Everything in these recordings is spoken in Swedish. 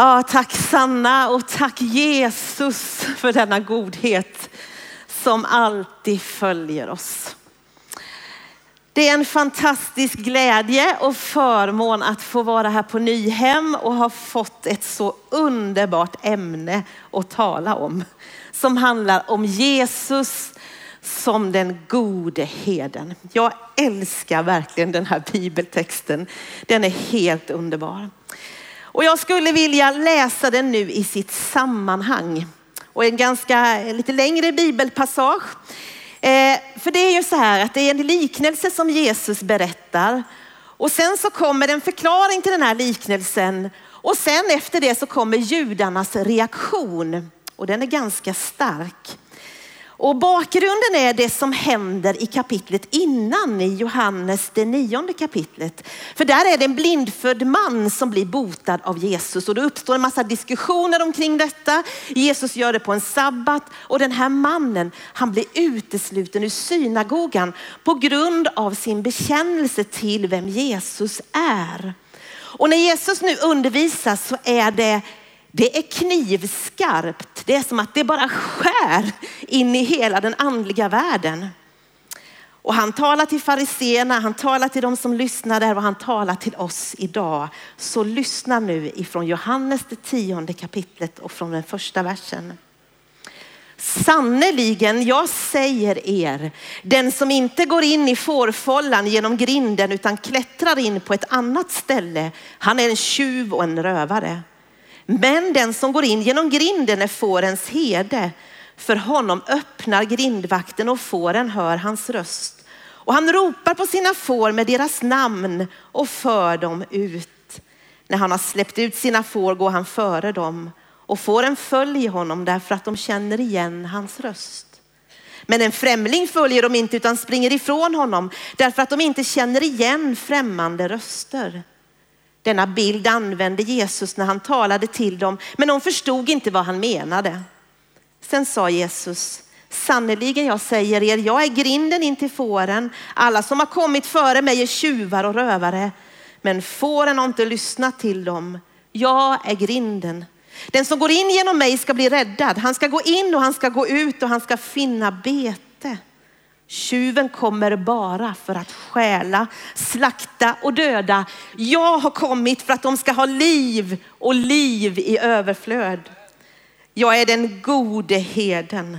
Ja, tack Sanna och tack Jesus för denna godhet som alltid följer oss. Det är en fantastisk glädje och förmån att få vara här på Nyhem och ha fått ett så underbart ämne att tala om. Som handlar om Jesus som den gode heden. Jag älskar verkligen den här bibeltexten. Den är helt underbar. Och jag skulle vilja läsa den nu i sitt sammanhang. Och en ganska eh, lite längre bibelpassage. Eh, för det är ju så här att det är en liknelse som Jesus berättar. Och sen så kommer en förklaring till den här liknelsen. Och sen efter det så kommer judarnas reaktion. Och den är ganska stark. Och bakgrunden är det som händer i kapitlet innan i Johannes det nionde kapitlet. För där är det en blindfödd man som blir botad av Jesus och det uppstår en massa diskussioner omkring detta. Jesus gör det på en sabbat och den här mannen han blir utesluten ur synagogan på grund av sin bekännelse till vem Jesus är. Och när Jesus nu undervisas så är det det är knivskarpt. Det är som att det bara skär in i hela den andliga världen. Och han talar till fariseerna, han talar till de som lyssnar där och han talar till oss idag. Så lyssna nu ifrån Johannes det tionde kapitlet och från den första versen. Sannerligen, jag säger er, den som inte går in i fårfållan genom grinden utan klättrar in på ett annat ställe, han är en tjuv och en rövare. Men den som går in genom grinden är fårens herde. För honom öppnar grindvakten och fåren hör hans röst. Och han ropar på sina får med deras namn och för dem ut. När han har släppt ut sina får går han före dem och fåren följer honom därför att de känner igen hans röst. Men en främling följer de inte utan springer ifrån honom därför att de inte känner igen främmande röster. Denna bild använde Jesus när han talade till dem, men de förstod inte vad han menade. Sen sa Jesus, sannerligen jag säger er, jag är grinden in till fåren. Alla som har kommit före mig är tjuvar och rövare, men fåren har inte lyssnat till dem. Jag är grinden. Den som går in genom mig ska bli räddad. Han ska gå in och han ska gå ut och han ska finna bete. Tjuven kommer bara för att stjäla, slakta och döda. Jag har kommit för att de ska ha liv och liv i överflöd. Jag är den gode heden.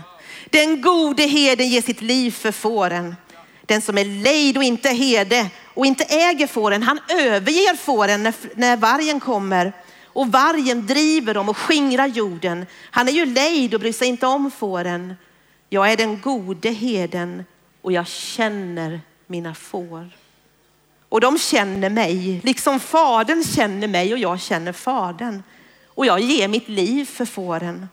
Den gode heden ger sitt liv för fåren. Den som är lejd och inte herde och inte äger fåren, han överger fåren när, när vargen kommer. Och vargen driver dem och skingrar jorden. Han är ju lejd och bryr sig inte om fåren. Jag är den gode heden och jag känner mina får. Och de känner mig, liksom fadern känner mig och jag känner fadern. Och jag ger mitt liv för fåren.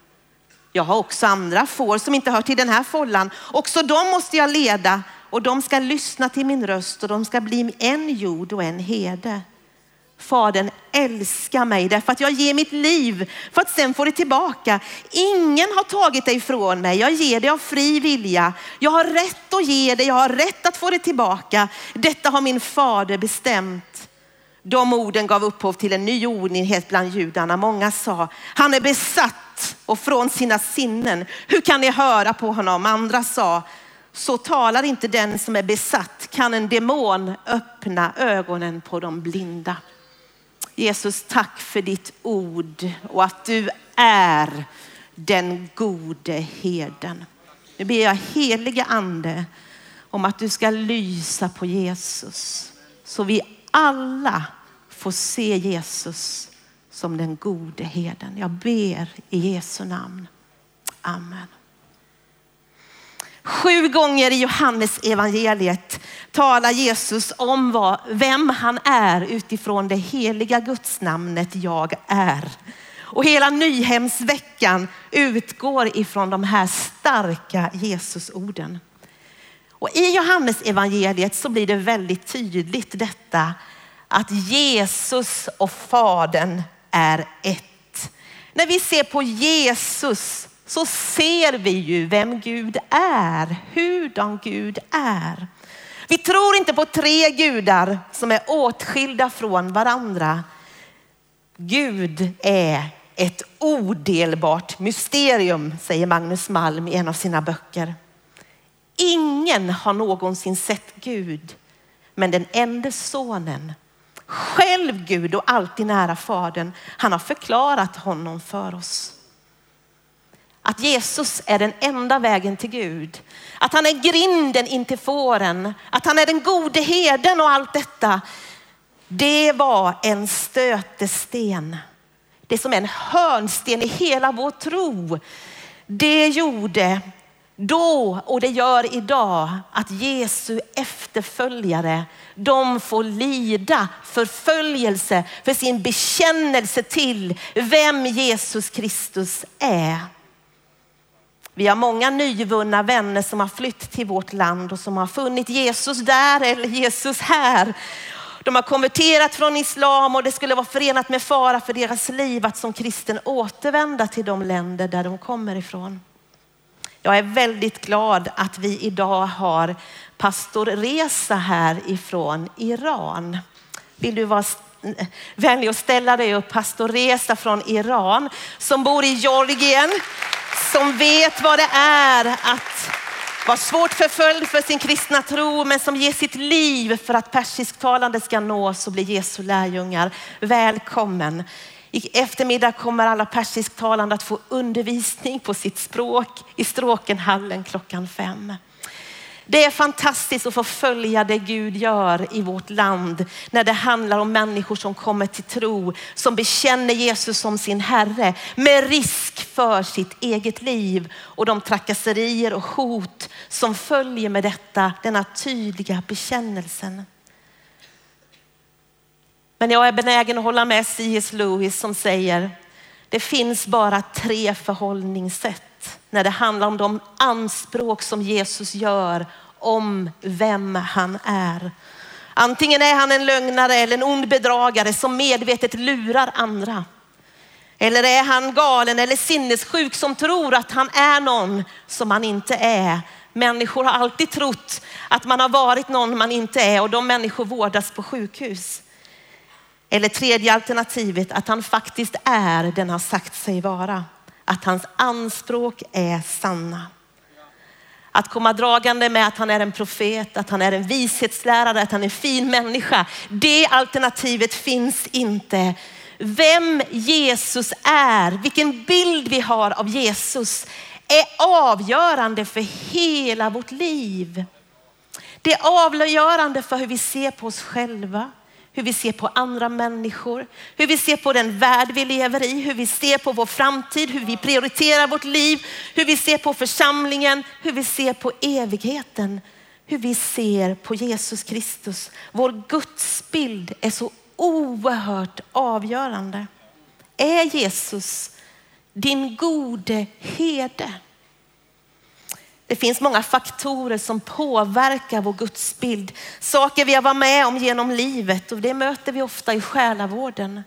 Jag har också andra får som inte hör till den här follan. Också de måste jag leda och de ska lyssna till min röst och de ska bli en jord och en herde. Fadern älskar mig därför att jag ger mitt liv för att sen få det tillbaka. Ingen har tagit det ifrån mig. Jag ger det av fri vilja. Jag har rätt att ge det. Jag har rätt att få det tillbaka. Detta har min fader bestämt. De orden gav upphov till en ny oenighet bland judarna. Många sa, han är besatt och från sina sinnen. Hur kan ni höra på honom? Andra sa, så talar inte den som är besatt. Kan en demon öppna ögonen på de blinda? Jesus, tack för ditt ord och att du är den gode heden. Nu ber jag heliga ande om att du ska lysa på Jesus så vi alla får se Jesus som den gode heden. Jag ber i Jesu namn. Amen. Sju gånger i Johannes evangeliet talar Jesus om vad, vem han är utifrån det heliga gudsnamnet jag är. Och hela Nyhemsveckan utgår ifrån de här starka Jesusorden. Och i Johannes evangeliet så blir det väldigt tydligt detta att Jesus och Fadern är ett. När vi ser på Jesus så ser vi ju vem Gud är, hurdan Gud är. Vi tror inte på tre gudar som är åtskilda från varandra. Gud är ett odelbart mysterium, säger Magnus Malm i en av sina böcker. Ingen har någonsin sett Gud, men den enda sonen, själv Gud och alltid nära fadern, han har förklarat honom för oss. Att Jesus är den enda vägen till Gud. Att han är grinden in till fåren. Att han är den gode heden och allt detta. Det var en stötesten. Det som är en hörnsten i hela vår tro. Det gjorde då och det gör idag att Jesu efterföljare, de får lida förföljelse för sin bekännelse till vem Jesus Kristus är. Vi har många nyvunna vänner som har flytt till vårt land och som har funnit Jesus där eller Jesus här. De har konverterat från islam och det skulle vara förenat med fara för deras liv att som kristen återvända till de länder där de kommer ifrån. Jag är väldigt glad att vi idag har pastor Reza här ifrån Iran. Vill du vara vänlig och ställa dig upp, pastor Reza från Iran som bor i Georgien, som vet vad det är att vara svårt förföljd för sin kristna tro, men som ger sitt liv för att persisktalande ska nås och bli Jesu lärjungar. Välkommen. I eftermiddag kommer alla persisktalande att få undervisning på sitt språk i Stråkenhallen klockan fem. Det är fantastiskt att få följa det Gud gör i vårt land när det handlar om människor som kommer till tro, som bekänner Jesus som sin Herre med risk för sitt eget liv och de trakasserier och hot som följer med detta, denna tydliga bekännelsen. Men jag är benägen att hålla med C.S. Lewis som säger, det finns bara tre förhållningssätt när det handlar om de anspråk som Jesus gör om vem han är. Antingen är han en lögnare eller en ond bedragare som medvetet lurar andra. Eller är han galen eller sinnessjuk som tror att han är någon som han inte är. Människor har alltid trott att man har varit någon man inte är och de människor vårdas på sjukhus. Eller tredje alternativet, att han faktiskt är den han sagt sig vara. Att hans anspråk är sanna. Att komma dragande med att han är en profet, att han är en vishetslärare, att han är en fin människa. Det alternativet finns inte. Vem Jesus är, vilken bild vi har av Jesus är avgörande för hela vårt liv. Det är avgörande för hur vi ser på oss själva, hur vi ser på andra människor, hur vi ser på den värld vi lever i, hur vi ser på vår framtid, hur vi prioriterar vårt liv, hur vi ser på församlingen, hur vi ser på evigheten, hur vi ser på Jesus Kristus. Vår gudsbild är så oerhört avgörande. Är Jesus din gode herde? Det finns många faktorer som påverkar vår gudsbild. Saker vi har varit med om genom livet och det möter vi ofta i själavården.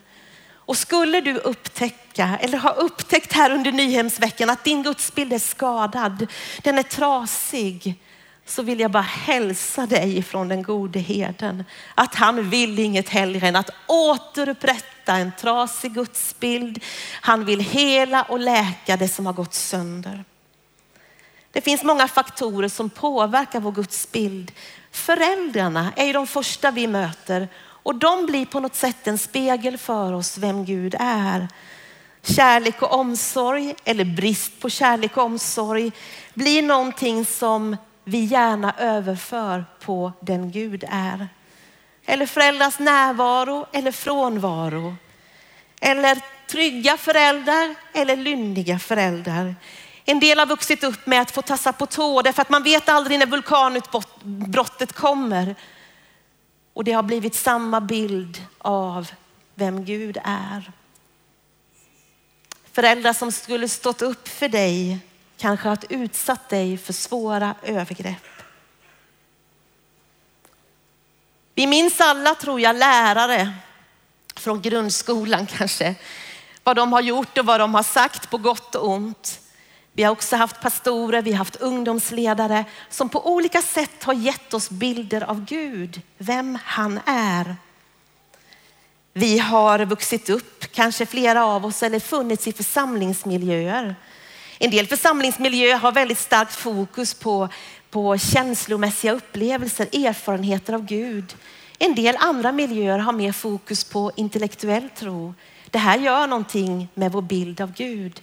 Och skulle du upptäcka eller ha upptäckt här under Nyhemsveckan att din gudsbild är skadad, den är trasig, så vill jag bara hälsa dig från den gode herden att han vill inget hellre än att återupprätta en trasig gudsbild. Han vill hela och läka det som har gått sönder. Det finns många faktorer som påverkar vår gudsbild. Föräldrarna är ju de första vi möter och de blir på något sätt en spegel för oss vem Gud är. Kärlek och omsorg eller brist på kärlek och omsorg blir någonting som vi gärna överför på den Gud är. Eller föräldrars närvaro eller frånvaro. Eller trygga föräldrar eller lynniga föräldrar. En del har vuxit upp med att få tassa på tå därför att man vet aldrig när vulkanutbrottet kommer. Och det har blivit samma bild av vem Gud är. Föräldrar som skulle stått upp för dig kanske har utsatt dig för svåra övergrepp. Vi minns alla, tror jag, lärare från grundskolan kanske. Vad de har gjort och vad de har sagt på gott och ont. Vi har också haft pastorer, vi har haft ungdomsledare som på olika sätt har gett oss bilder av Gud, vem han är. Vi har vuxit upp, kanske flera av oss, eller funnits i församlingsmiljöer. En del församlingsmiljöer har väldigt starkt fokus på, på känslomässiga upplevelser, erfarenheter av Gud. En del andra miljöer har mer fokus på intellektuell tro. Det här gör någonting med vår bild av Gud.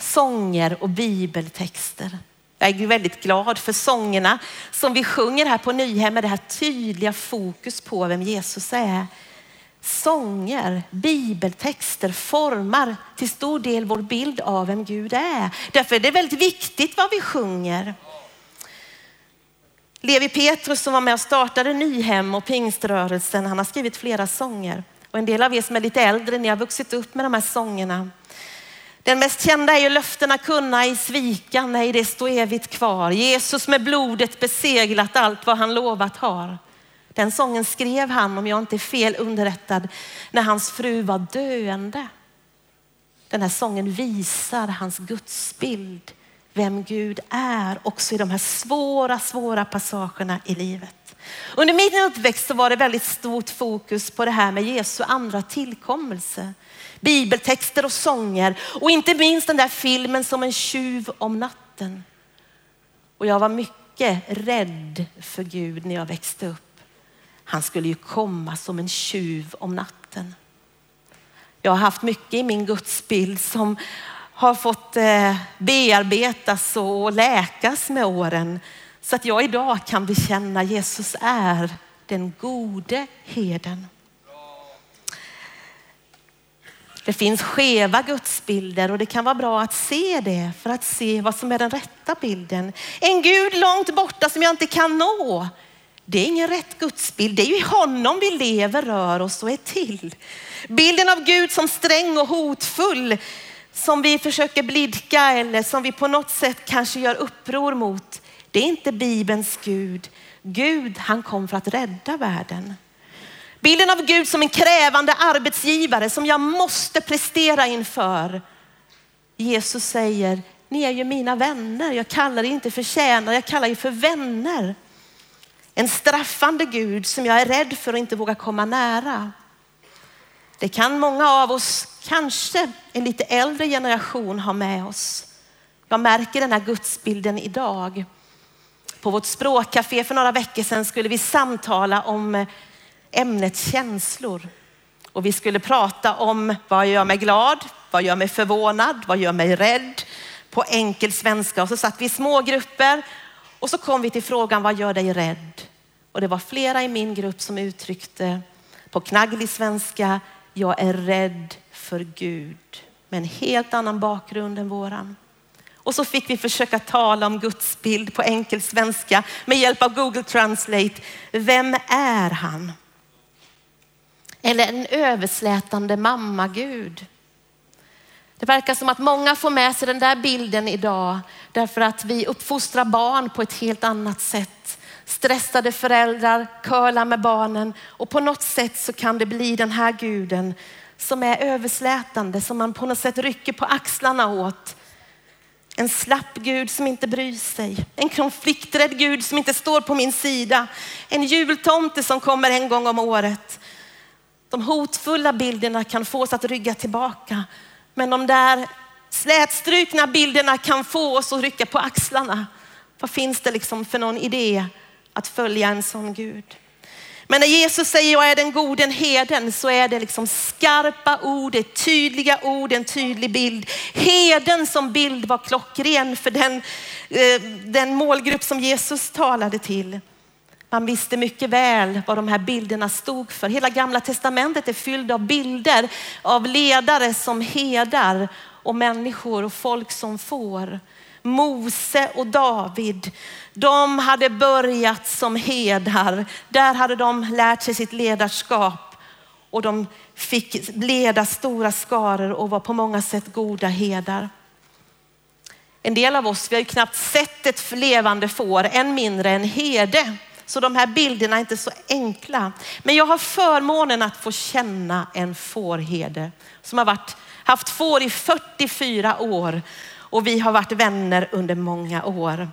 Sånger och bibeltexter. Jag är väldigt glad för sångerna som vi sjunger här på Nyhem med det här tydliga fokus på vem Jesus är. Sånger, bibeltexter formar till stor del vår bild av vem Gud är. Därför är det väldigt viktigt vad vi sjunger. Levi Petrus som var med och startade Nyhem och pingströrelsen, han har skrivit flera sånger. Och en del av er som är lite äldre, ni har vuxit upp med de här sångerna. Den mest kända är ju löftena kunna i svika, nej det står evigt kvar. Jesus med blodet beseglat allt vad han lovat har. Den sången skrev han, om jag inte är fel underrättad, när hans fru var döende. Den här sången visar hans gudsbild, vem Gud är, också i de här svåra, svåra passagerna i livet. Under min uppväxt så var det väldigt stort fokus på det här med Jesu andra tillkommelse. Bibeltexter och sånger och inte minst den där filmen som en tjuv om natten. Och jag var mycket rädd för Gud när jag växte upp. Han skulle ju komma som en tjuv om natten. Jag har haft mycket i min gudsbild som har fått eh, bearbetas och läkas med åren så att jag idag kan bekänna Jesus är den gode heden. Det finns skeva gudsbilder och det kan vara bra att se det för att se vad som är den rätta bilden. En Gud långt borta som jag inte kan nå. Det är ingen rätt gudsbild. Det är ju i honom vi lever, rör oss och är till. Bilden av Gud som sträng och hotfull som vi försöker blidka eller som vi på något sätt kanske gör uppror mot. Det är inte Bibelns Gud. Gud, han kom för att rädda världen. Bilden av Gud som en krävande arbetsgivare som jag måste prestera inför. Jesus säger, ni är ju mina vänner. Jag kallar er inte för tjänare, jag kallar er för vänner. En straffande Gud som jag är rädd för och inte vågar komma nära. Det kan många av oss, kanske en lite äldre generation, ha med oss. Jag märker den här gudsbilden idag. På vårt språkcafé för några veckor sedan skulle vi samtala om eh, ämnet känslor. Och vi skulle prata om vad gör mig glad, vad gör mig förvånad, vad gör mig rädd på enkel svenska. Och så satt vi i små grupper och så kom vi till frågan vad gör dig rädd? Och det var flera i min grupp som uttryckte på knagglig svenska, jag är rädd för Gud med en helt annan bakgrund än våran. Och så fick vi försöka tala om Guds bild på enkel svenska med hjälp av Google Translate. Vem är han? Eller en överslätande mamma-Gud. Det verkar som att många får med sig den där bilden idag därför att vi uppfostrar barn på ett helt annat sätt. Stressade föräldrar curlar med barnen och på något sätt så kan det bli den här guden som är överslätande, som man på något sätt rycker på axlarna åt. En slapp Gud som inte bryr sig. En konflikträdd Gud som inte står på min sida. En jultomte som kommer en gång om året. De hotfulla bilderna kan få oss att rygga tillbaka. Men de där slätstrukna bilderna kan få oss att rycka på axlarna. Vad finns det liksom för någon idé att följa en sån Gud? Men när Jesus säger jag är den goden heden så är det liksom skarpa ord, det tydliga ord, en tydlig bild. Heden som bild var klockren för den, eh, den målgrupp som Jesus talade till. Man visste mycket väl vad de här bilderna stod för. Hela gamla testamentet är fyllt av bilder av ledare som hedar och människor och folk som får. Mose och David, de hade börjat som hedar. Där hade de lärt sig sitt ledarskap och de fick leda stora skaror och var på många sätt goda hedar. En del av oss, vi har ju knappt sett ett levande får, än mindre en herde. Så de här bilderna är inte så enkla. Men jag har förmånen att få känna en fårherde som har varit, haft får i 44 år och vi har varit vänner under många år.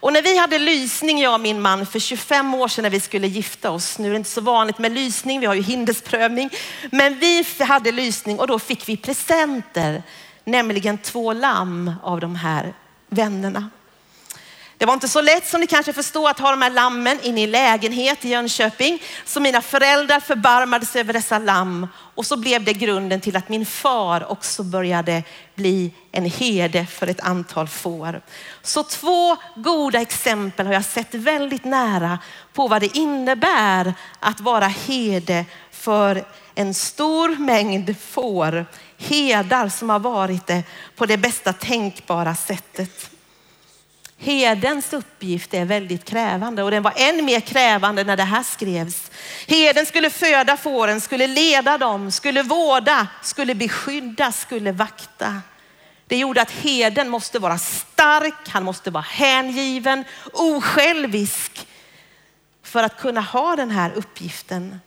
Och när vi hade lysning, jag och min man, för 25 år sedan när vi skulle gifta oss. Nu är det inte så vanligt med lysning, vi har ju hindersprövning. Men vi hade lysning och då fick vi presenter, nämligen två lamm av de här vännerna. Det var inte så lätt som ni kanske förstår att ha de här lammen inne i lägenhet i Jönköping. Så mina föräldrar förbarmade sig över dessa lamm och så blev det grunden till att min far också började bli en herde för ett antal får. Så två goda exempel har jag sett väldigt nära på vad det innebär att vara herde för en stor mängd får. Herdar som har varit det på det bästa tänkbara sättet. Hedens uppgift är väldigt krävande och den var än mer krävande när det här skrevs. Heden skulle föda fåren, skulle leda dem, skulle vårda, skulle beskydda, skulle vakta. Det gjorde att heden måste vara stark, han måste vara hängiven, osjälvisk för att kunna ha den här uppgiften.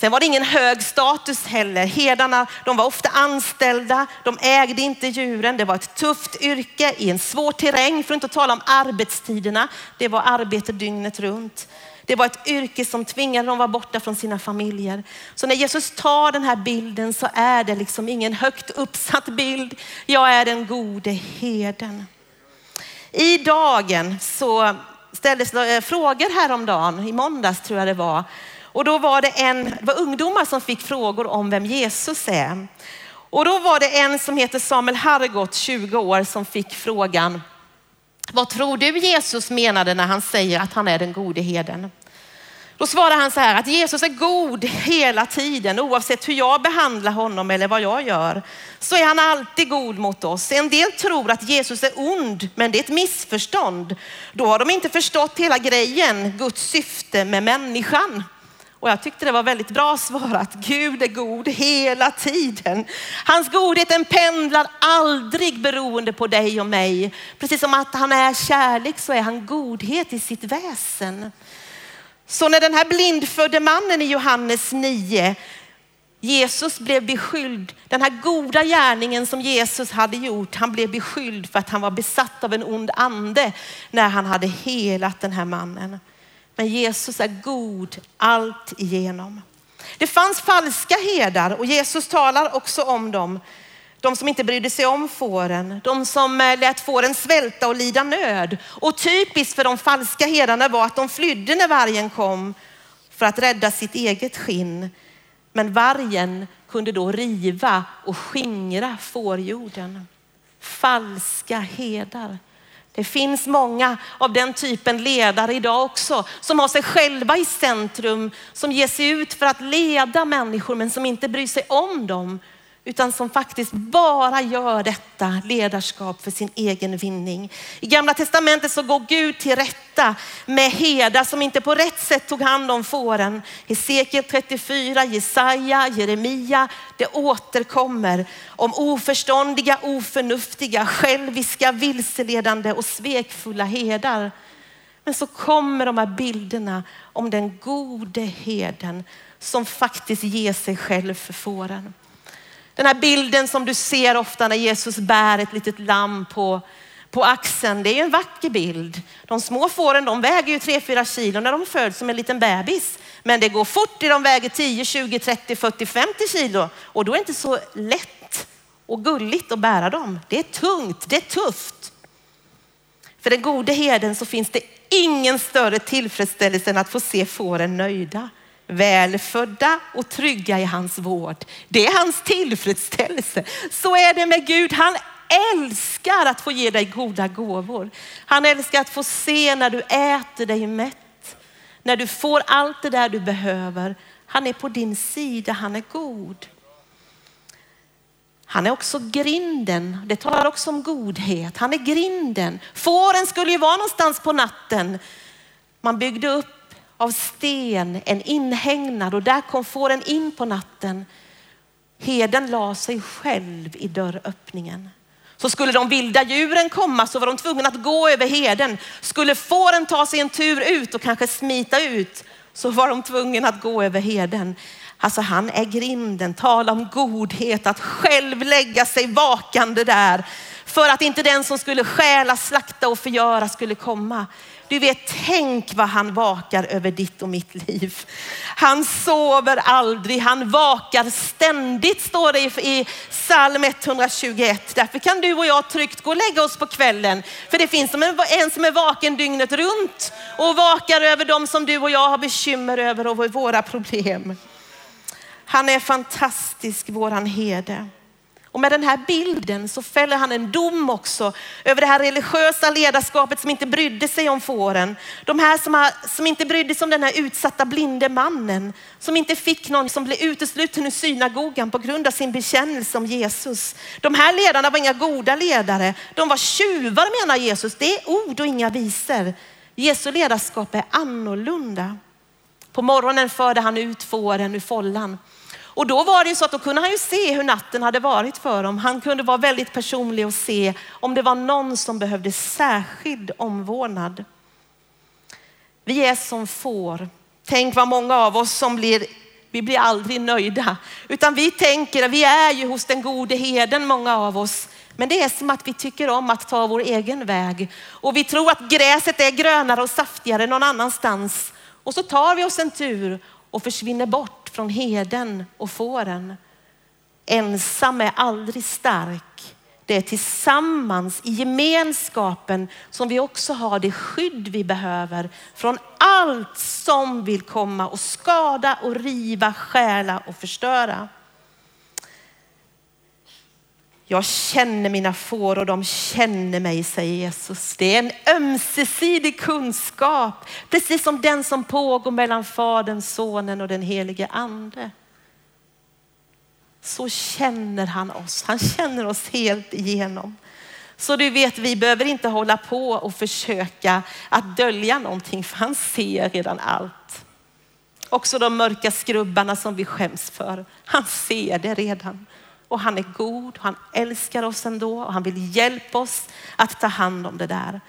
Sen var det ingen hög status heller. Herdarna, de var ofta anställda, de ägde inte djuren. Det var ett tufft yrke i en svår terräng, för att inte tala om arbetstiderna. Det var arbete dygnet runt. Det var ett yrke som tvingade dem att vara borta från sina familjer. Så när Jesus tar den här bilden så är det liksom ingen högt uppsatt bild. Jag är den gode herden. I dagen så ställdes det eh, frågor häromdagen, i måndags tror jag det var, och då var det en, det var ungdomar som fick frågor om vem Jesus är. Och då var det en som heter Samuel Hargott, 20 år, som fick frågan, vad tror du Jesus menade när han säger att han är den gode herden? Då svarar han så här att Jesus är god hela tiden oavsett hur jag behandlar honom eller vad jag gör. Så är han alltid god mot oss. En del tror att Jesus är ond, men det är ett missförstånd. Då har de inte förstått hela grejen, Guds syfte med människan. Och jag tyckte det var väldigt bra svarat. Gud är god hela tiden. Hans godhet den pendlar aldrig beroende på dig och mig. Precis som att han är kärlek så är han godhet i sitt väsen. Så när den här blindfödde mannen i Johannes 9, Jesus blev beskylld, den här goda gärningen som Jesus hade gjort, han blev beskylld för att han var besatt av en ond ande när han hade helat den här mannen. Men Jesus är god allt igenom. Det fanns falska herdar och Jesus talar också om dem. De som inte brydde sig om fåren, de som eh, lät fåren svälta och lida nöd. Och typiskt för de falska herdarna var att de flydde när vargen kom för att rädda sitt eget skinn. Men vargen kunde då riva och skingra fårjorden. Falska herdar. Det finns många av den typen ledare idag också som har sig själva i centrum, som ger sig ut för att leda människor men som inte bryr sig om dem utan som faktiskt bara gör detta ledarskap för sin egen vinning. I gamla testamentet så går Gud till rätta med herdar som inte på rätt sätt tog hand om fåren. Hesekiel 34, Jesaja, Jeremia, det återkommer om oförståndiga, oförnuftiga, själviska, vilseledande och svekfulla herdar. Men så kommer de här bilderna om den gode herden som faktiskt ger sig själv för fåren. Den här bilden som du ser ofta när Jesus bär ett litet lamm på, på axeln, det är en vacker bild. De små fåren de väger ju 3-4 kilo när de föds som en liten bebis. Men det går fort, de väger 10, 20, 30, 40, 50 kilo och då är det inte så lätt och gulligt att bära dem. Det är tungt, det är tufft. För den gode herden så finns det ingen större tillfredsställelse än att få se fåren nöjda välfödda och trygga i hans vård. Det är hans tillfredsställelse. Så är det med Gud. Han älskar att få ge dig goda gåvor. Han älskar att få se när du äter dig mätt, när du får allt det där du behöver. Han är på din sida, han är god. Han är också grinden. Det talar också om godhet. Han är grinden. Fåren skulle ju vara någonstans på natten. Man byggde upp av sten, en inhägnad och där kom fåren in på natten. Heden la sig själv i dörröppningen. Så skulle de vilda djuren komma så var de tvungna att gå över heden. Skulle fåren ta sig en tur ut och kanske smita ut så var de tvungna att gå över heden. Alltså han är grinden, tala om godhet, att själv lägga sig vakande där för att inte den som skulle stjäla, slakta och förgöra skulle komma. Du vet, tänk vad han vakar över ditt och mitt liv. Han sover aldrig, han vakar ständigt står det i psalm 121. Därför kan du och jag tryggt gå och lägga oss på kvällen. För det finns en som är vaken dygnet runt och vakar över dem som du och jag har bekymmer över och våra problem. Han är fantastisk, våran herde. Och med den här bilden så fäller han en dom också över det här religiösa ledarskapet som inte brydde sig om fåren. De här som, har, som inte brydde sig om den här utsatta blinde mannen. Som inte fick någon som blev utesluten ur synagogan på grund av sin bekännelse om Jesus. De här ledarna var inga goda ledare. De var tjuvar menar Jesus. Det är ord och inga visor. Jesu ledarskap är annorlunda. På morgonen förde han ut fåren ur follan och då var det ju så att då kunde han ju se hur natten hade varit för dem. Han kunde vara väldigt personlig och se om det var någon som behövde särskild omvårdnad. Vi är som får. Tänk vad många av oss som blir, vi blir aldrig nöjda. Utan vi tänker, vi är ju hos den gode heden många av oss. Men det är som att vi tycker om att ta vår egen väg. Och vi tror att gräset är grönare och saftigare någon annanstans. Och så tar vi oss en tur och försvinner bort från heden och fåren. Ensam är aldrig stark. Det är tillsammans i gemenskapen som vi också har det skydd vi behöver från allt som vill komma och skada och riva, stjäla och förstöra. Jag känner mina får och de känner mig, säger Jesus. Det är en ömsesidig kunskap, precis som den som pågår mellan Fadern, Sonen och den helige Ande. Så känner han oss. Han känner oss helt igenom. Så du vet, vi behöver inte hålla på och försöka att dölja någonting, för han ser redan allt. Också de mörka skrubbarna som vi skäms för. Han ser det redan och han är god. och Han älskar oss ändå och han vill hjälpa oss att ta hand om det där.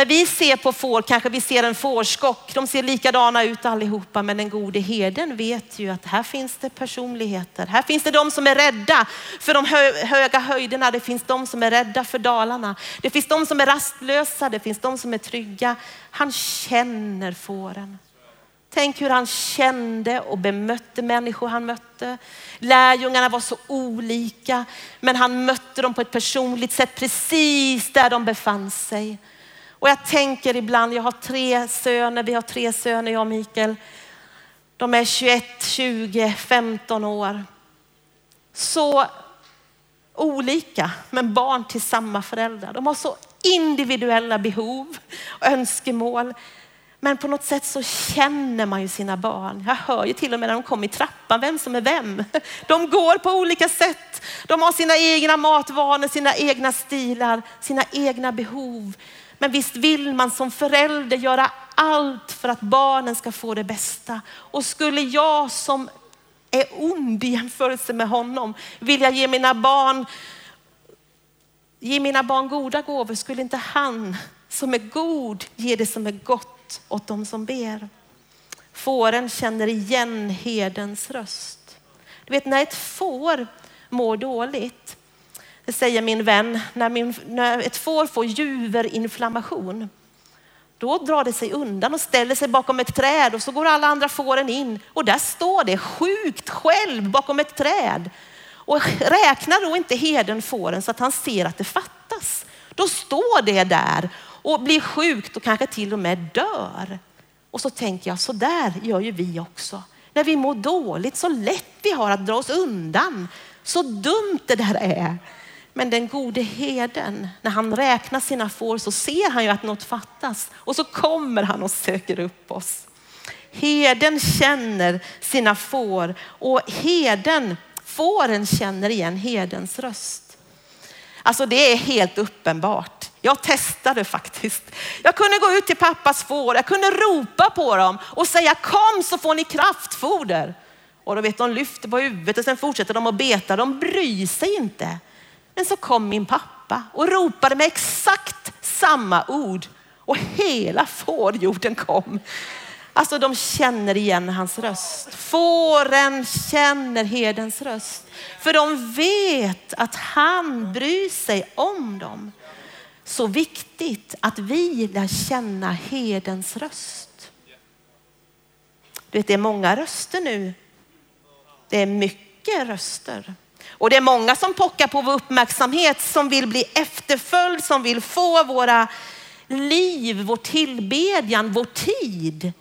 När vi ser på får kanske vi ser en fårskock. De ser likadana ut allihopa, men den gode herden vet ju att här finns det personligheter. Här finns det de som är rädda för de höga höjderna. Det finns de som är rädda för dalarna. Det finns de som är rastlösa. Det finns de som är trygga. Han känner fåren. Tänk hur han kände och bemötte människor han mötte. Lärjungarna var så olika, men han mötte dem på ett personligt sätt precis där de befann sig. Och jag tänker ibland, jag har tre söner, vi har tre söner jag och Mikael. De är 21, 20, 15 år. Så olika, men barn till samma föräldrar. De har så individuella behov och önskemål. Men på något sätt så känner man ju sina barn. Jag hör ju till och med när de kommer i trappan vem som är vem. De går på olika sätt. De har sina egna matvanor, sina egna stilar, sina egna behov. Men visst vill man som förälder göra allt för att barnen ska få det bästa. Och skulle jag som är ond i jämförelse med honom vilja ge mina barn, ge mina barn goda gåvor, skulle inte han som är god ge det som är gott åt dem som ber. Fåren känner igen herdens röst. Du vet när ett får mår dåligt, det säger min vän, när, min, när ett får får juverinflammation, då drar det sig undan och ställer sig bakom ett träd och så går alla andra fåren in och där står det sjukt själv bakom ett träd. Och räknar då inte herden fåren så att han ser att det fattas. Då står det där och blir sjukt och kanske till och med dör. Och så tänker jag, så där gör ju vi också. När vi mår dåligt, så lätt vi har att dra oss undan. Så dumt det där är. Men den gode heden, när han räknar sina får så ser han ju att något fattas och så kommer han och söker upp oss. Heden känner sina får och heden, fåren känner igen hedens röst. Alltså det är helt uppenbart. Jag testade faktiskt. Jag kunde gå ut till pappas får, jag kunde ropa på dem och säga kom så får ni kraftfoder. Och då vet de lyfter på huvudet och sen fortsätter de att beta. De bryr sig inte. Men så kom min pappa och ropade med exakt samma ord och hela fårjorden kom. Alltså de känner igen hans röst. Fåren känner herdens röst. För de vet att han bryr sig om dem. Så viktigt att vi lär känna herdens röst. Du vet, det är många röster nu. Det är mycket röster. Och det är många som pockar på vår uppmärksamhet, som vill bli efterföljd, som vill få våra liv, vår tillbedjan, vår tid.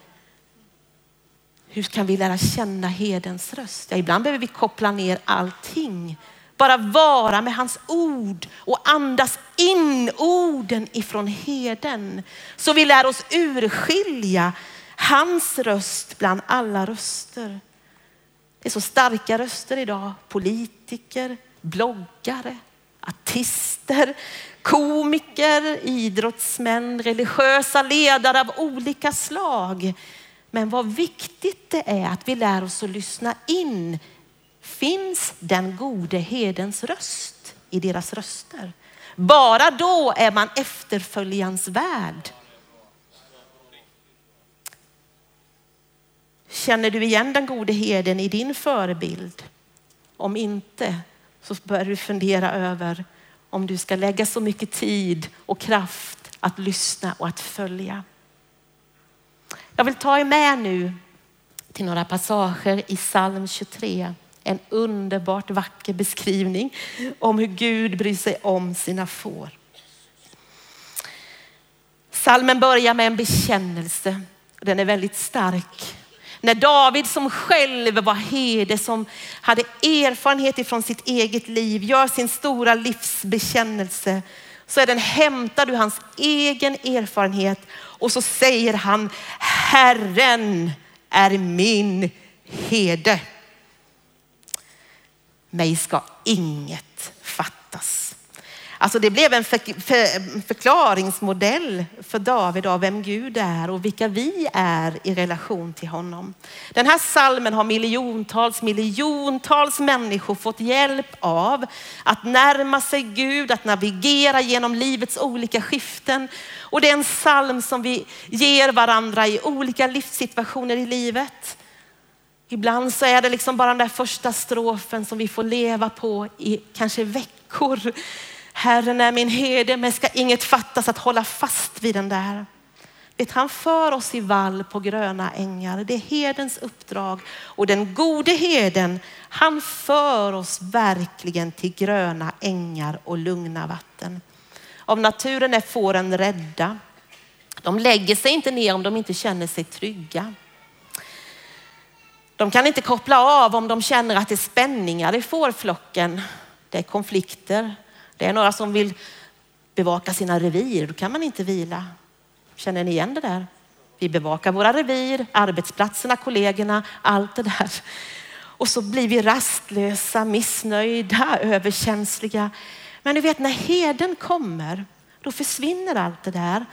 Hur kan vi lära känna hedens röst? Ja, ibland behöver vi koppla ner allting. Bara vara med hans ord och andas in orden ifrån heden. Så vi lär oss urskilja hans röst bland alla röster. Det är så starka röster idag. Politiker, bloggare, artister, komiker, idrottsmän, religiösa ledare av olika slag. Men vad viktigt det är att vi lär oss att lyssna in. Finns den gode hedens röst i deras röster? Bara då är man efterföljansvärd. Känner du igen den gode herden i din förebild? Om inte så bör du fundera över om du ska lägga så mycket tid och kraft att lyssna och att följa. Jag vill ta er med nu till några passager i psalm 23. En underbart vacker beskrivning om hur Gud bryr sig om sina får. Salmen börjar med en bekännelse. Den är väldigt stark. När David som själv var herde, som hade erfarenhet ifrån sitt eget liv, gör sin stora livsbekännelse så är den hämtad ur hans egen erfarenhet och så säger han Herren är min herde. Mig ska inget fattas. Alltså det blev en för, för, förklaringsmodell för David av vem Gud är och vilka vi är i relation till honom. Den här salmen har miljontals, miljontals människor fått hjälp av att närma sig Gud, att navigera genom livets olika skiften. Och det är en psalm som vi ger varandra i olika livssituationer i livet. Ibland så är det liksom bara den där första strofen som vi får leva på i kanske veckor Herren är min herde, men ska inget fattas att hålla fast vid den där. Vet, han för oss i vall på gröna ängar. Det är herdens uppdrag och den gode herden, han för oss verkligen till gröna ängar och lugna vatten. Av naturen är fåren rädda. De lägger sig inte ner om de inte känner sig trygga. De kan inte koppla av om de känner att det är spänningar i fårflocken. Det är konflikter. Det är några som vill bevaka sina revir, då kan man inte vila. Känner ni igen det där? Vi bevakar våra revir, arbetsplatserna, kollegorna, allt det där. Och så blir vi rastlösa, missnöjda, överkänsliga. Men du vet när heden kommer, då försvinner allt det där.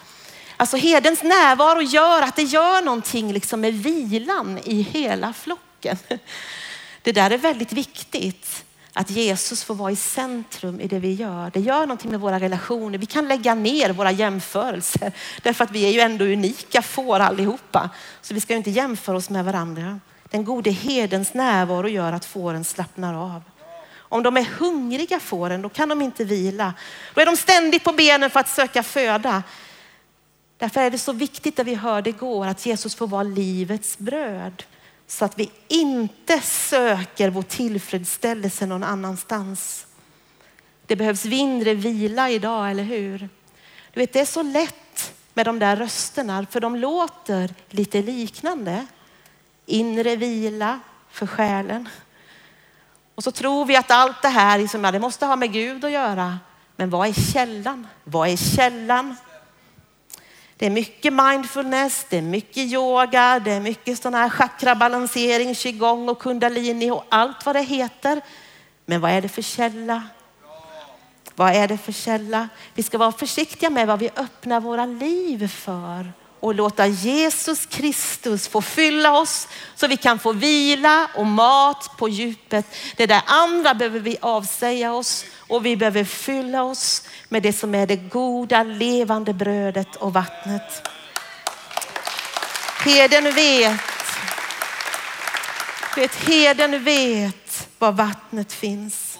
Alltså herdens närvaro gör att det gör någonting liksom med vilan i hela flocken. Det där är väldigt viktigt att Jesus får vara i centrum i det vi gör. Det gör någonting med våra relationer. Vi kan lägga ner våra jämförelser därför att vi är ju ändå unika får allihopa. Så vi ska ju inte jämföra oss med varandra. Den gode herdens närvaro gör att fåren slappnar av. Om de är hungriga fåren, då kan de inte vila. Då är de ständigt på benen för att söka föda. Därför är det så viktigt att vi hörde igår att Jesus får vara livets bröd så att vi inte söker vår tillfredsställelse någon annanstans. Det behövs mindre vila idag, eller hur? Du vet, det är så lätt med de där rösterna, för de låter lite liknande. Inre vila för själen. Och så tror vi att allt det här liksom, det måste ha med Gud att göra. Men vad är källan? Vad är källan? Det är mycket mindfulness, det är mycket yoga, det är mycket sån här chakrabalansering, qigong och kundalini och allt vad det heter. Men vad är det för källa? Vad är det för källa? Vi ska vara försiktiga med vad vi öppnar våra liv för och låta Jesus Kristus få fylla oss så vi kan få vila och mat på djupet. Det där andra behöver vi avsäga oss och vi behöver fylla oss med det som är det goda levande brödet och vattnet. Heden vet. Vet, heden vet var vattnet finns.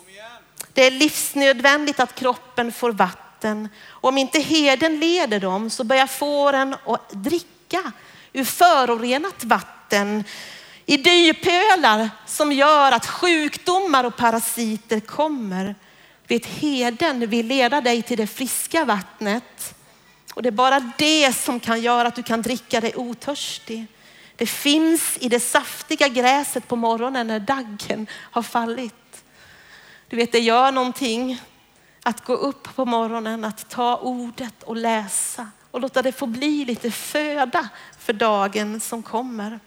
Det är livsnödvändigt att kroppen får vatten vatten. Om inte heden leder dem så börjar fåren att dricka ur förorenat vatten i dypölar som gör att sjukdomar och parasiter kommer. Vet heden vill leda dig till det friska vattnet. Och det är bara det som kan göra att du kan dricka dig otörstig. Det finns i det saftiga gräset på morgonen när daggen har fallit. Du vet, det gör någonting att gå upp på morgonen, att ta ordet och läsa och låta det få bli lite föda för dagen som kommer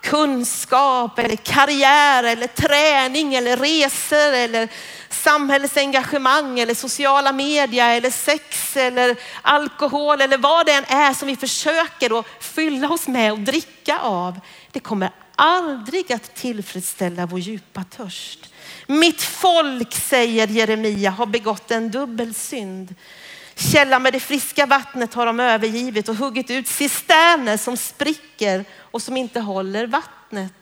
kunskap eller karriär eller träning eller resor eller samhällsengagemang eller sociala medier eller sex eller alkohol eller vad det än är som vi försöker att fylla oss med och dricka av. Det kommer aldrig att tillfredsställa vår djupa törst. Mitt folk, säger Jeremia, har begått en dubbel synd. Källan med det friska vattnet har de övergivit och huggit ut cisterner som spricker och som inte håller vattnet.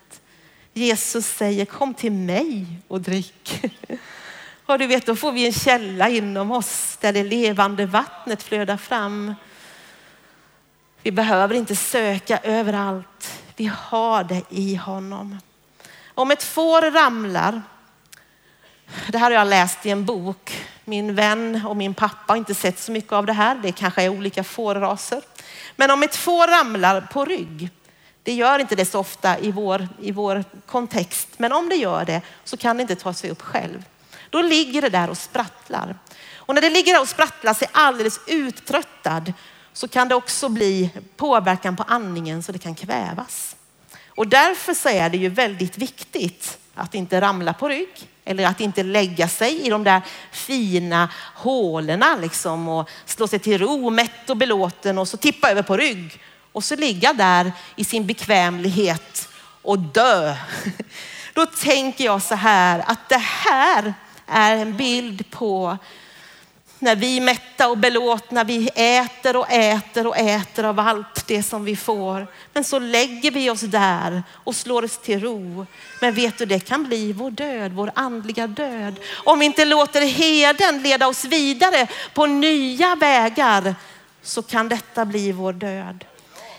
Jesus säger kom till mig och drick. Och du vet, då får vi en källa inom oss där det levande vattnet flödar fram. Vi behöver inte söka överallt. Vi har det i honom. Om ett får ramlar, det här har jag läst i en bok. Min vän och min pappa har inte sett så mycket av det här. Det kanske är olika fårraser. Men om ett får ramlar på rygg, det gör inte det så ofta i vår, i vår kontext, men om det gör det så kan det inte ta sig upp själv. Då ligger det där och sprattlar. Och när det ligger där och sprattlar sig alldeles uttröttad så kan det också bli påverkan på andningen så det kan kvävas. Och därför så är det ju väldigt viktigt att inte ramla på rygg eller att inte lägga sig i de där fina hålorna liksom och slå sig till ro, mätt och belåten och så tippa över på rygg och så ligga där i sin bekvämlighet och dö. Då tänker jag så här att det här är en bild på när vi är mätta och belåtna, vi äter och äter och äter av allt det som vi får. Men så lägger vi oss där och slår oss till ro. Men vet du, det kan bli vår död, vår andliga död. Om vi inte låter heden leda oss vidare på nya vägar så kan detta bli vår död.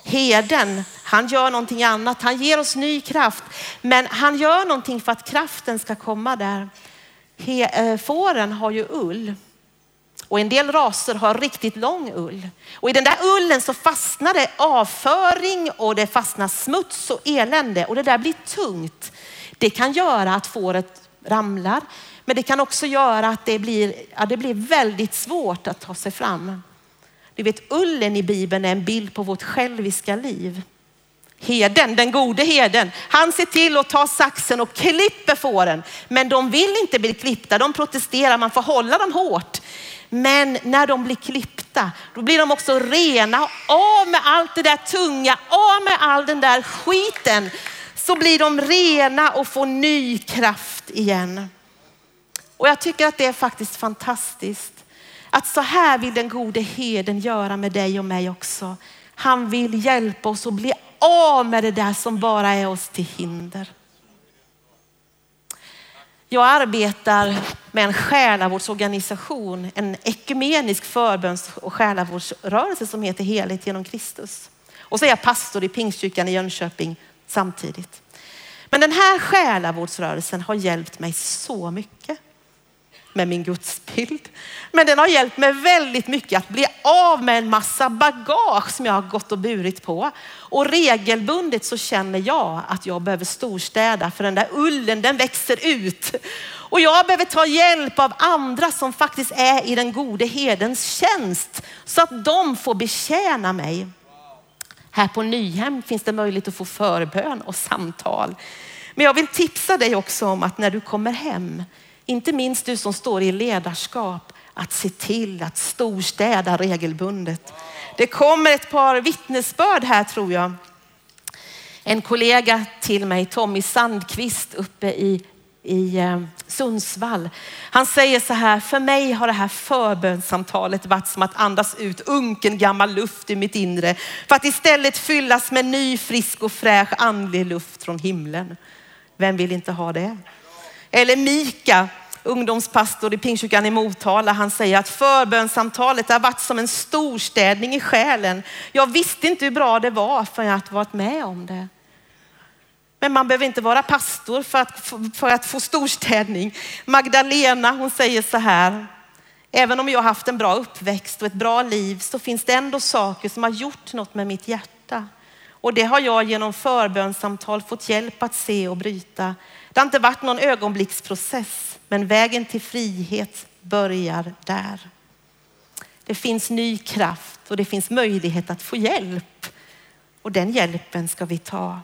Heden, han gör någonting annat. Han ger oss ny kraft, men han gör någonting för att kraften ska komma där. He, äh, fåren har ju ull och en del raser har riktigt lång ull. Och i den där ullen så fastnar det avföring och det fastnar smuts och elände och det där blir tungt. Det kan göra att fåret ramlar, men det kan också göra att det blir, ja, det blir väldigt svårt att ta sig fram. Du vet, ullen i Bibeln är en bild på vårt själviska liv. Heden, den gode heden, han ser till att ta saxen och klipper fåren. Men de vill inte bli klippta, de protesterar, man får hålla dem hårt. Men när de blir klippta, då blir de också rena, av med allt det där tunga, av med all den där skiten. Så blir de rena och får ny kraft igen. Och jag tycker att det är faktiskt fantastiskt att så här vill den gode heden göra med dig och mig också. Han vill hjälpa oss att bli av med det där som bara är oss till hinder. Jag arbetar med en själavårdsorganisation, en ekumenisk förböns och själavårdsrörelse som heter Helhet genom Kristus. Och så är jag pastor i Pingstkyrkan i Jönköping samtidigt. Men den här själavårdsrörelsen har hjälpt mig så mycket med min gudsbild. Men den har hjälpt mig väldigt mycket att bli av med en massa bagage som jag har gått och burit på. Och regelbundet så känner jag att jag behöver storstäda för den där ullen den växer ut. Och jag behöver ta hjälp av andra som faktiskt är i den gode hedens tjänst så att de får betjäna mig. Här på Nyhem finns det möjlighet att få förbön och samtal. Men jag vill tipsa dig också om att när du kommer hem, inte minst du som står i ledarskap, att se till att storstäda regelbundet. Det kommer ett par vittnesbörd här tror jag. En kollega till mig, Tommy Sandqvist uppe i, i eh, Sundsvall. Han säger så här, för mig har det här förbönssamtalet varit som att andas ut unken gammal luft i mitt inre för att istället fyllas med ny, frisk och fräsch andlig luft från himlen. Vem vill inte ha det? Eller Mika, ungdomspastor i Pingstkyrkan i Motala, han säger att förbönssamtalet har varit som en storstädning i själen. Jag visste inte hur bra det var förrän jag varit med om det. Men man behöver inte vara pastor för att, för att få storstädning. Magdalena hon säger så här, även om jag har haft en bra uppväxt och ett bra liv så finns det ändå saker som har gjort något med mitt hjärta. Och det har jag genom förbönssamtal fått hjälp att se och bryta. Det har inte varit någon ögonblicksprocess, men vägen till frihet börjar där. Det finns ny kraft och det finns möjlighet att få hjälp. Och den hjälpen ska vi ta.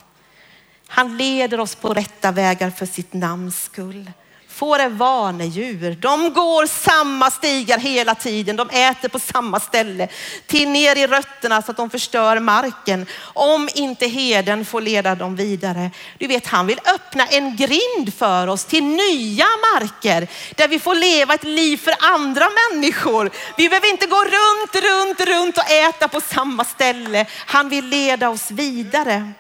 Han leder oss på rätta vägar för sitt namns skull. Får är vanedjur. De går samma stigar hela tiden. De äter på samma ställe. Till ner i rötterna så att de förstör marken. Om inte heden får leda dem vidare. Du vet, han vill öppna en grind för oss till nya marker. Där vi får leva ett liv för andra människor. Vi behöver inte gå runt, runt, runt och äta på samma ställe. Han vill leda oss vidare.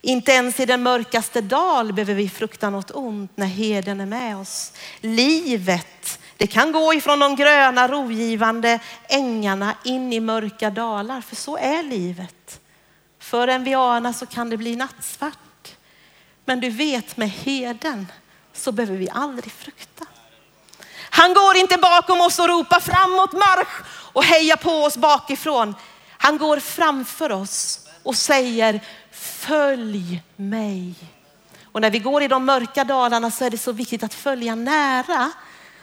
Inte ens i den mörkaste dal behöver vi frukta något ont när heden är med oss. Livet, det kan gå ifrån de gröna rogivande ängarna in i mörka dalar, för så är livet. För en vi anar så kan det bli nattsvart. Men du vet med heden så behöver vi aldrig frukta. Han går inte bakom oss och ropar framåt marsch och hejar på oss bakifrån. Han går framför oss och säger följ mig. Och när vi går i de mörka dalarna så är det så viktigt att följa nära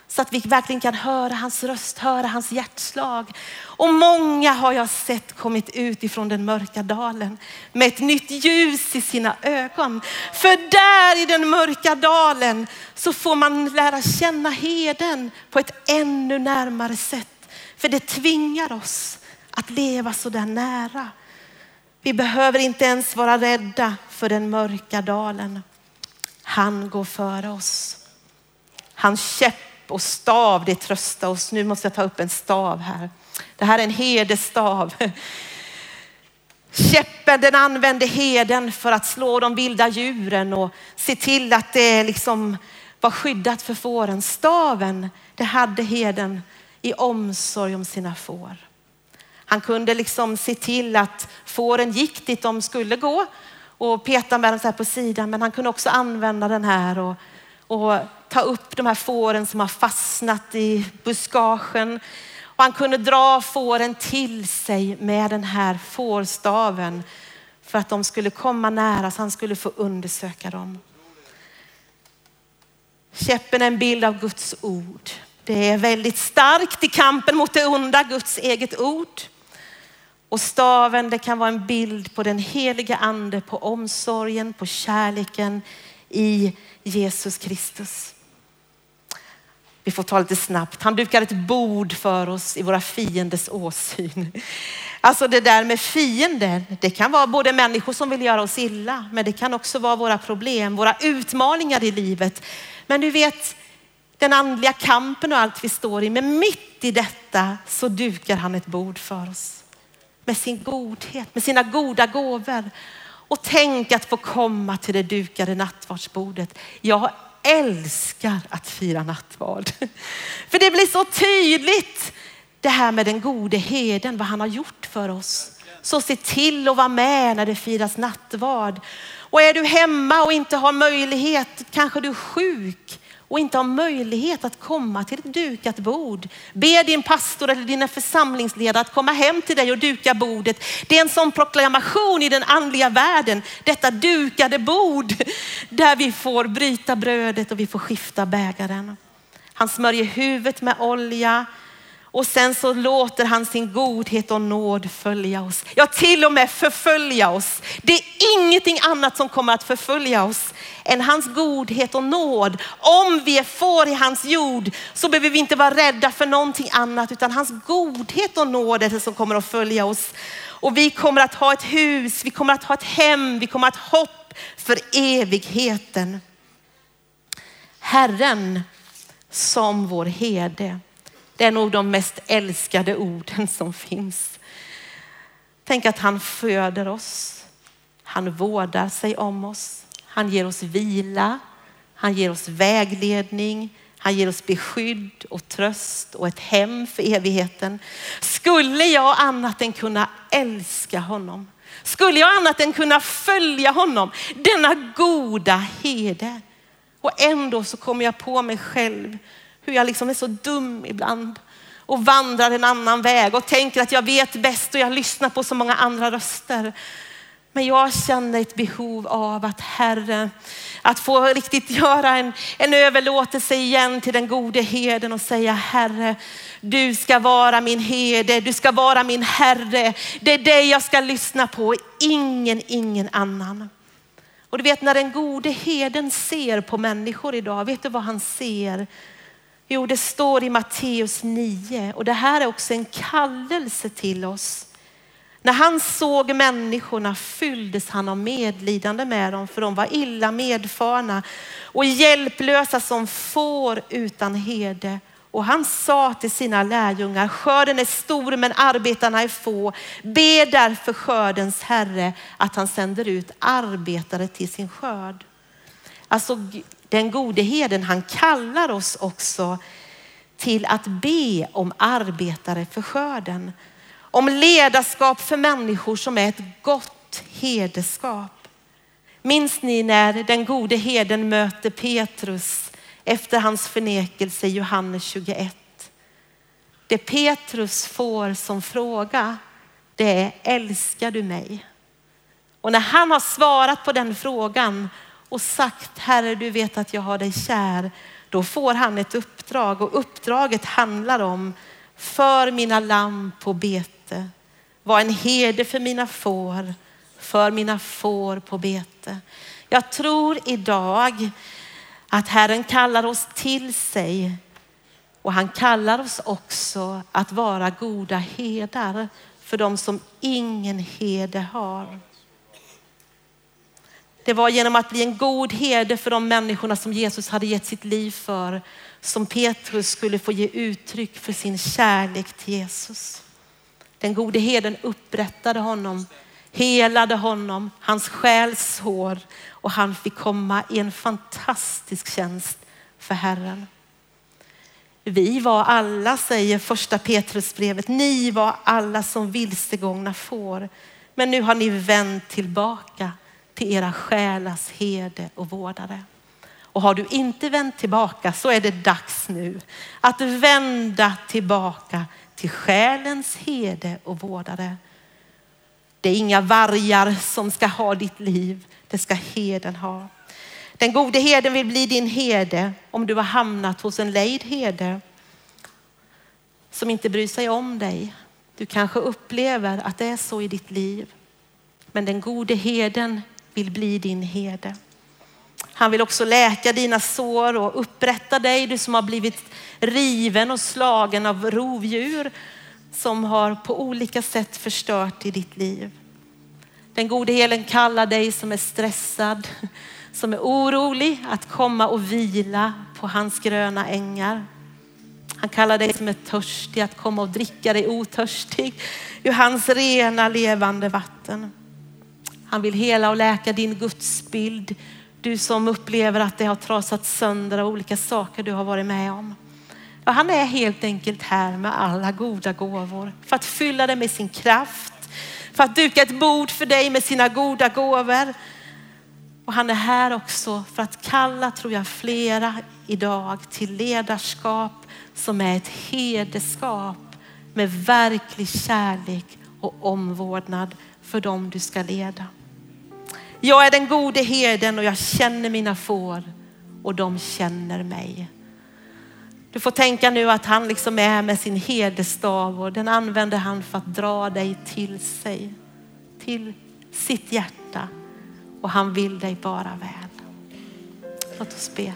så att vi verkligen kan höra hans röst, höra hans hjärtslag. Och många har jag sett kommit ut ifrån den mörka dalen med ett nytt ljus i sina ögon. För där i den mörka dalen så får man lära känna heden på ett ännu närmare sätt. För det tvingar oss att leva så där nära. Vi behöver inte ens vara rädda för den mörka dalen. Han går före oss. Hans käpp och stav, det tröstar oss. Nu måste jag ta upp en stav här. Det här är en herdestav. Käppen den använde heden för att slå de vilda djuren och se till att det liksom var skyddat för fåren. Staven, det hade heden i omsorg om sina får. Han kunde liksom se till att fåren gick dit de skulle gå och peta med dem så här på sidan. Men han kunde också använda den här och, och ta upp de här fåren som har fastnat i buskagen. Och han kunde dra fåren till sig med den här fårstaven för att de skulle komma nära så han skulle få undersöka dem. Käppen är en bild av Guds ord. Det är väldigt starkt i kampen mot det onda, Guds eget ord. Och staven det kan vara en bild på den heliga ande, på omsorgen, på kärleken i Jesus Kristus. Vi får ta lite snabbt. Han dukar ett bord för oss i våra fienders åsyn. Alltså det där med fiender, det kan vara både människor som vill göra oss illa, men det kan också vara våra problem, våra utmaningar i livet. Men du vet, den andliga kampen och allt vi står i, men mitt i detta så dukar han ett bord för oss med sin godhet, med sina goda gåvor. Och tänk att få komma till det dukade nattvardsbordet. Jag älskar att fira nattvard. För det blir så tydligt det här med den gode heden, vad han har gjort för oss. Så se till att vara med när det firas nattvard. Och är du hemma och inte har möjlighet, kanske du är sjuk, och inte har möjlighet att komma till ett dukat bord. Be din pastor eller dina församlingsledare att komma hem till dig och duka bordet. Det är en sån proklamation i den andliga världen. Detta dukade bord där vi får bryta brödet och vi får skifta bägaren. Han smörjer huvudet med olja och sen så låter han sin godhet och nåd följa oss. Ja, till och med förfölja oss. Det är ingenting annat som kommer att förfölja oss än hans godhet och nåd. Om vi är får i hans jord så behöver vi inte vara rädda för någonting annat utan hans godhet och nåd är det som kommer att följa oss. Och vi kommer att ha ett hus, vi kommer att ha ett hem, vi kommer att ha hopp för evigheten. Herren som vår herde. Det är nog de mest älskade orden som finns. Tänk att han föder oss. Han vårdar sig om oss. Han ger oss vila. Han ger oss vägledning. Han ger oss beskydd och tröst och ett hem för evigheten. Skulle jag annat än kunna älska honom? Skulle jag annat än kunna följa honom? Denna goda herde. Och ändå så kommer jag på mig själv hur jag liksom är så dum ibland och vandrar en annan väg och tänker att jag vet bäst och jag lyssnar på så många andra röster. Men jag känner ett behov av att Herre, att få riktigt göra en, en överlåtelse igen till den gode herden och säga Herre, du ska vara min herde, du ska vara min Herre. Det är dig jag ska lyssna på, ingen, ingen annan. Och du vet när den gode herden ser på människor idag, vet du vad han ser? Jo, det står i Matteus 9 och det här är också en kallelse till oss. När han såg människorna fylldes han av medlidande med dem för de var illa medfarna och hjälplösa som får utan herde. Och han sa till sina lärjungar, skörden är stor men arbetarna är få. Be därför skördens herre att han sänder ut arbetare till sin skörd. Alltså den gode herden, han kallar oss också till att be om arbetare för skörden. Om ledarskap för människor som är ett gott herdeskap. Minns ni när den gode herden möter Petrus efter hans förnekelse i Johannes 21? Det Petrus får som fråga, det är älskar du mig? Och när han har svarat på den frågan och sagt Herre du vet att jag har dig kär. Då får han ett uppdrag och uppdraget handlar om för mina lamm på bete. Var en herde för mina får, för mina får på bete. Jag tror idag att Herren kallar oss till sig och han kallar oss också att vara goda herdar för de som ingen herde har. Det var genom att bli en god herde för de människorna som Jesus hade gett sitt liv för som Petrus skulle få ge uttryck för sin kärlek till Jesus. Den gode herden upprättade honom, helade honom, hans själs sår och han fick komma i en fantastisk tjänst för Herren. Vi var alla, säger första Petrusbrevet, ni var alla som vilsegångna får. Men nu har ni vänt tillbaka till era själars herde och vårdare. Och har du inte vänt tillbaka så är det dags nu att vända tillbaka till själens herde och vårdare. Det är inga vargar som ska ha ditt liv, det ska herden ha. Den gode herden vill bli din herde om du har hamnat hos en lejd herde som inte bryr sig om dig. Du kanske upplever att det är så i ditt liv. Men den gode herden vill bli din herde. Han vill också läka dina sår och upprätta dig, du som har blivit riven och slagen av rovdjur som har på olika sätt förstört i ditt liv. Den gode helen kallar dig som är stressad, som är orolig att komma och vila på hans gröna ängar. Han kallar dig som är törstig att komma och dricka dig otörstig ur hans rena levande vatten. Han vill hela och läka din gudsbild. Du som upplever att det har trasat sönder av olika saker du har varit med om. Ja, han är helt enkelt här med alla goda gåvor för att fylla dig med sin kraft, för att duka ett bord för dig med sina goda gåvor. Och han är här också för att kalla, tror jag, flera idag till ledarskap som är ett hederskap med verklig kärlek och omvårdnad för dem du ska leda. Jag är den gode herden och jag känner mina får och de känner mig. Du får tänka nu att han liksom är med sin herdestav och den använder han för att dra dig till sig, till sitt hjärta och han vill dig bara väl. Låt oss be.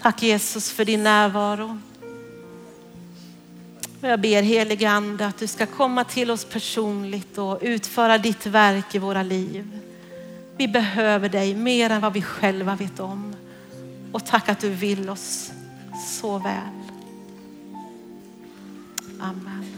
Tack Jesus för din närvaro. Jag ber helige ande att du ska komma till oss personligt och utföra ditt verk i våra liv. Vi behöver dig mer än vad vi själva vet om. Och tack att du vill oss så väl. Amen.